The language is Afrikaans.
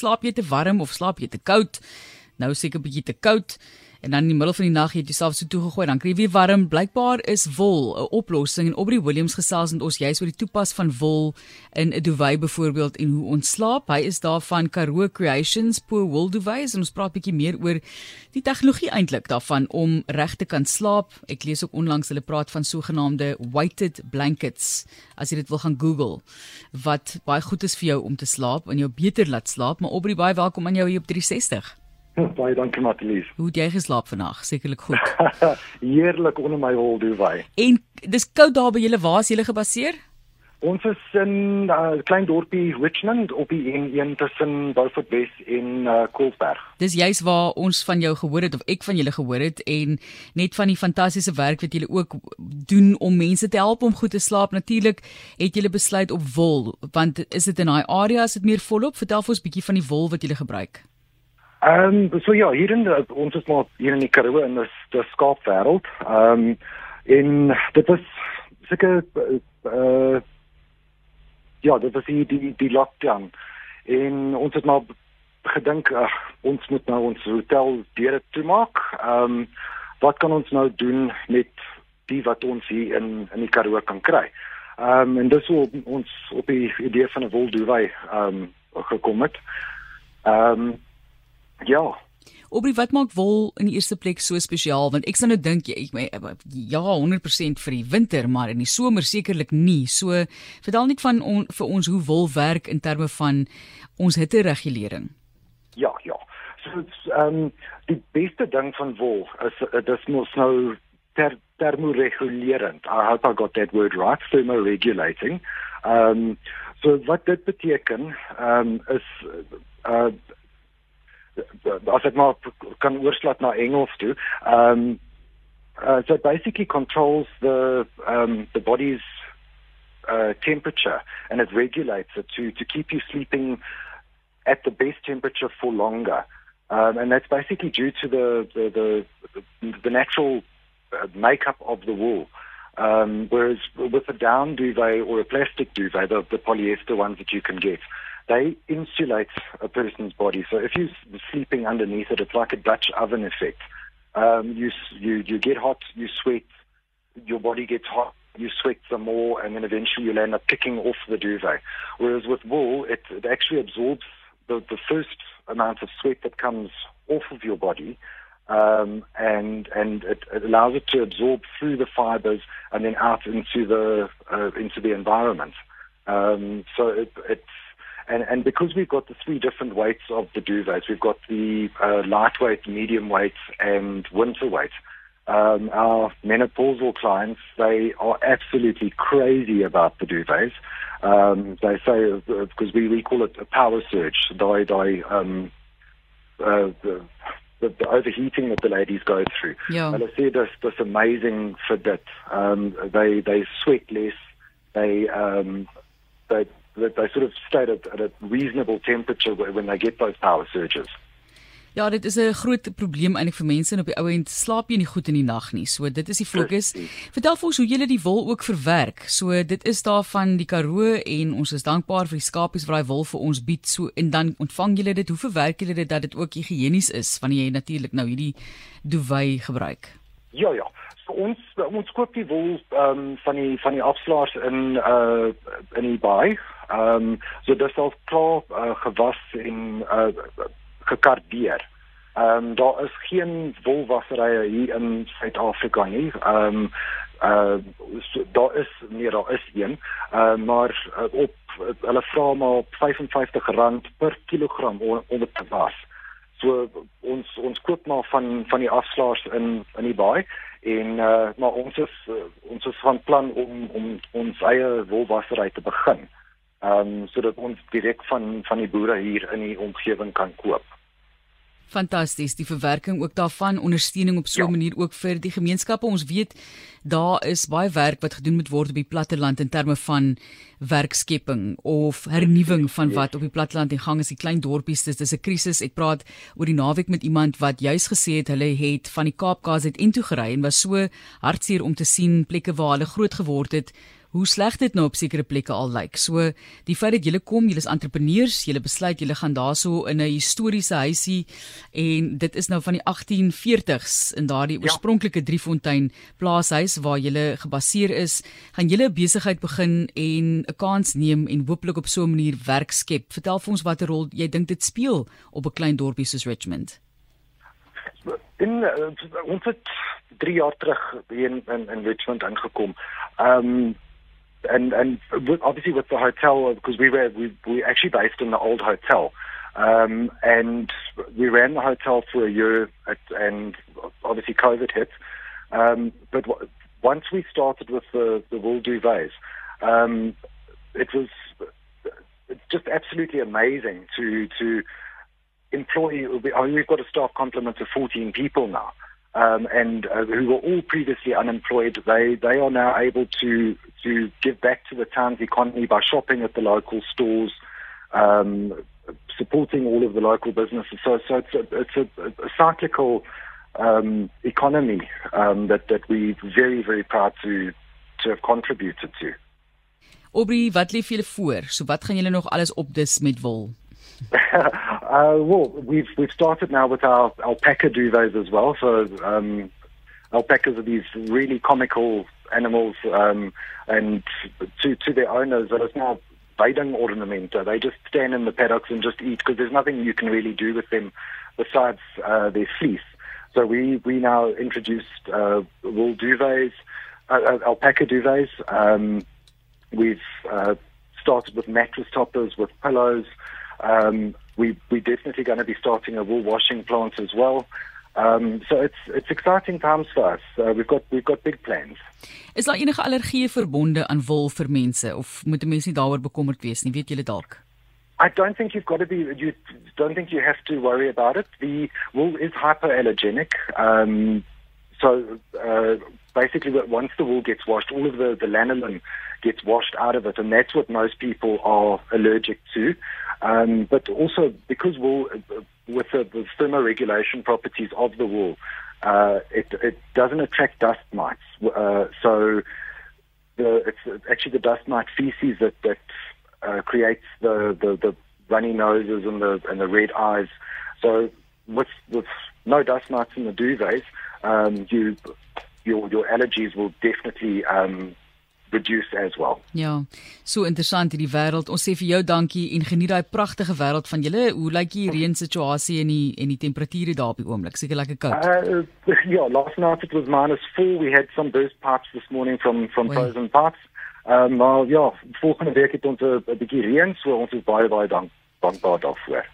slaap jy te warm of slaap jy te koud? Nou seker bietjie te koud en dan in die middel van die nag het jy self so toegegooi. Dan kry jy weer warm. Blykbaar is wol 'n oplossing en Aubrey Williams gesels met ons juis oor die toepas van wol in 'n duvet byvoorbeeld en hoe ons slaap hy is daarvan Karoo Creations po wool duvets en ons praat bietjie meer oor die tegnologie eintlik daarvan om reg te kan slaap. Ek lees ook onlangs hulle praat van sogenaamde weighted blankets as jy dit wil gaan google wat baie goed is vir jou om te slaap en jou beter laat slaap. Maar Aubrey baie welkom aan jou hier op 360 Baie dankie Matlies. Hoe het jy geslaap vannag? Sekerlik goed. Heerlik onder my hol duvet. En dis koud daar by julle, waar is julle gebaseer? Ons is in 'n uh, klein dorpie Richmond op die N1 tussen Beaufort West en uh, Koelsberg. Dis juis waar ons van jou gehoor het of ek van julle gehoor het en net van die fantastiese werk wat julle ook doen om mense te help om goed te slaap. Natuurlik het julle besluit op wol, want is dit in daai area as dit meer volop? Vertel vir ons 'n bietjie van die wol wat julle gebruik. Ehm um, so ja, hier in die, ons is maar hier in die Karoo in die, die skaapwêreld. Ehm um, en dit is seker uh, ja, dit was die die, die lockdown. En ons het maar gedink ag, ons moet nou ons hotel deure toemaak. Ehm um, wat kan ons nou doen met die wat ons hier in in die Karoo kan kry? Ehm um, en dis hoe ons op die idee van 'n wolduwei ehm um, gekom het. Ehm um, Ja. Obrie, wat maak wol in die eerste plek so spesiaal? Want ek sou nou dink jy ja, 100% vir die winter, maar in die somer sekerlik nie. So vertel net van on, vir ons hoe wol werk in terme van ons hitteregulering. Ja, ja. So ehm um, die beste ding van wol is dit mos nou ter termoregulerend. I hope I got that word right. Thermoregulating. Ehm um, so wat dit beteken ehm um, is uh as ek maar kan na Engels toe. Um uh, so it basically controls the um the body's uh temperature and it regulates it to to keep you sleeping at the best temperature for longer. Um and that's basically due to the the the, the natural uh, makeup of the wool. Um, whereas with a down duvet or a plastic duvet, the, the polyester ones that you can get, they insulate a person's body. So if you're sleeping underneath it, it's like a Dutch oven effect. Um, you you you get hot, you sweat, your body gets hot, you sweat some more, and then eventually you'll end up kicking off the duvet. Whereas with wool, it, it actually absorbs the, the first amount of sweat that comes off of your body, um, and and it, it allows it to absorb through the fibers and then out into the uh, into the environment. Um, so it, it's and, and because we've got the three different weights of the duvets, we've got the uh, lightweight, medium weight, and winter weight. Um, our menopausal clients, they are absolutely crazy about the duvets. Um, they say, because uh, we, we call it a power surge, they, they, um, uh, the, the, the overheating that the ladies go through. Yeah. And I see this, this amazing fit that um, they, they sweat less, they, um, they that they sort of stay at, at a reasonable temperature when they get those power surges. Ja, dit is 'n groot probleem eintlik vir mense en op die ou end slaap jy nie goed in die nag nie. So dit is die fokus. Vertel vir ons hoe julle die wol ook verwerk. So dit is daar van die Karoo en ons is dankbaar vir die skapies wat daai wol vir ons bied. So en dan ontvang julle dit. Hoe verwerk julle dit dat dit ook higienies is wanneer jy natuurlik nou hierdie duvet gebruik? Ja, ja ons ons koop die wol ehm um, van die van die afslaers in uh in die baai. Ehm um, so dit is al klaar uh, gewas en uh gekardeer. Ehm um, daar is geen wolwasserye hier in Suid-Afrika nie. Ehm um, uh so, daar is nee daar is een. Uh maar uh, op hulle vra maar R55 per kilogram om, om dit te was. So ons ons koop maar van van die afslaers in in die baai en uh, maar ons is uh, ons is van plan om om ons eie wolwassery te begin. Ehm um, sodat ons direk van van die boere hier in die omgewing kan koop. Fantasties, die verwerking ook daarvan, ondersteuning op so 'n ja. manier ook vir die gemeenskappe. Ons weet daar is baie werk wat gedoen moet word op die platteland in terme van werkskepping of hernuwing van wat op die platteland in gang is. Die klein dorpies, dis dis 'n krisis. Ek praat oor die naweek met iemand wat juis gesê het hulle het van die Kaapkaas uit intoe gery en was so hartseer om te sien plekke waar hulle groot geword het hoe sleg dit nou op sekere plekke al lyk. So die feit dat julle kom, julle is entrepreneurs, julle besluit julle gaan daarso in 'n historiese huisie en dit is nou van die 1840s in daardie ja. oorspronklike Driefontein plaashuis waar julle gebaseer is, gaan julle 'n besigheid begin en 'n kans neem en hopelik op so 'n manier werk skep. Vertel vir ons watter rol jy dink dit speel op 'n klein dorpie soos Richmond. In uh, ons het 3 jaar terug in in, in Richmond aangekom. Um and and obviously with the hotel because we were we we actually based in the old hotel. Um and we ran the hotel for a year at, and obviously COVID hit. Um but once we started with the the wool duvets, um it was just absolutely amazing to to employ. Mean, we've got a staff complement of 14 people now, um, and uh, who were all previously unemployed. They they are now able to to give back to the town's economy by shopping at the local stores. Um, supporting all of the local businesses, so so it's a, it's a, a cyclical um, economy um, that that we very very proud to to have contributed to. Aubrey, wat lê vir julle voor? So wat gaan julle nog alles opdis met wol? Uh, well, we've we've started now with our alpaca duvets as well. So um, alpacas are these really comical animals, um, and to to their owners, it's now veiding ornament. They just stand in the paddocks and just eat because there's nothing you can really do with them besides uh, their fleece. So we we now introduced uh, wool duvets, uh, uh alpaca duvets. Um, We've uh, started with mattress toppers, with pillows. Um, we, we're definitely going to be starting a wool washing plant as well. Um, so it's it's exciting times for us. Uh, we've got we've got big plans. Is daar enige allergieë verbonde aan wol vir mense of moet mense nie daaroor bekommerd wees nie? Weet julle dalk? I don't think you've got to be you don't think you have to worry about it. The wool is hyperallergenic. Um, so uh, basically once the wool gets washed, all of the, the lanolin gets washed out of it, and that's what most people are allergic to. Um, but also because wool, with the, the thermoregulation properties of the wool, uh, it, it doesn't attract dust mites. Uh, so the, it's actually the dust mite feces that, that uh, creates the, the, the runny noses and the, and the red eyes. So with, with no dust mites in the duvets, um, you your your allergies will definitely um reduce as well. Ja. So interessant hierdie wêreld. Ons sê vir jou dankie en geniet daai pragtige wêreld van julle. Hoe lyk die reën situasie en die en die temperature daar op die oomblik? Seker lekker koud. Uh ja, last night it was -4. We had some burst parts this morning from from frozen parts. Um maar ja, volgende week het ons 'n bietjie reën, so ons is baie baie dank dankbaar daarvoor.